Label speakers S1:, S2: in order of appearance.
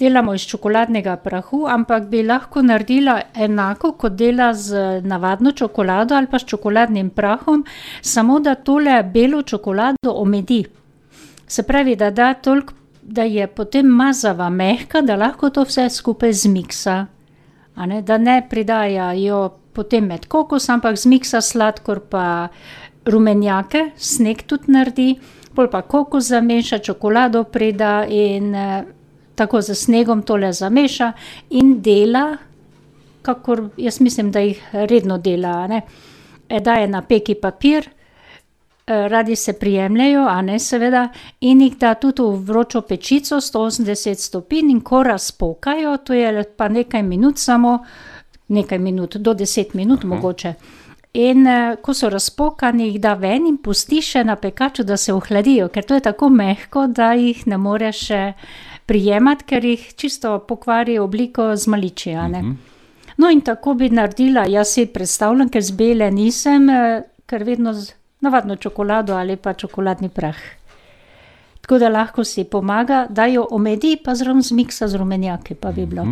S1: delamo iz čokoladnega prahu, ampak bi lahko naredila enako, kot dela z navadno čokolado ali pa s čokoladnim prahom, samo da tole belo čokolado omedi. Se pravi, da da toliko, da je potem mazava mehka, da lahko to vse skupaj zmiksa. Ne, da ne pridajajo potem med kokos, ampak zmiksa sladkor pa rumenjake, sneg tudi naredi, pol pa kokos zameša, čokolado prida in, tako s snegom tole zameša in dela, kakor jaz mislim, da jih redno dela, a ne. daje na peki papir, radi se prijemljejo, a ne, seveda, in jih da tudi v vročo pečico, sto osemdeset stopinj, in ko razpokajo, to je pa nekaj minut samo, nekaj minut, do deset minut mogoče. In, ko so razpokani, jih da ven in pusti še na pekaču, da se ohladijo, ker to je tako mehko, da jih ne moreš, prijemati, ker jih čisto pokvari obliko, zmaliči, a ne. No, in tako bi naredila, jaz si predstavljam, ker z bele nisem, ker vedno z navadno čokolado ali pa čokoladni prah. Tako da lahko si pomaga, da jo omedi pa zraven zmiksa z rumenjaki, pa bi bilo.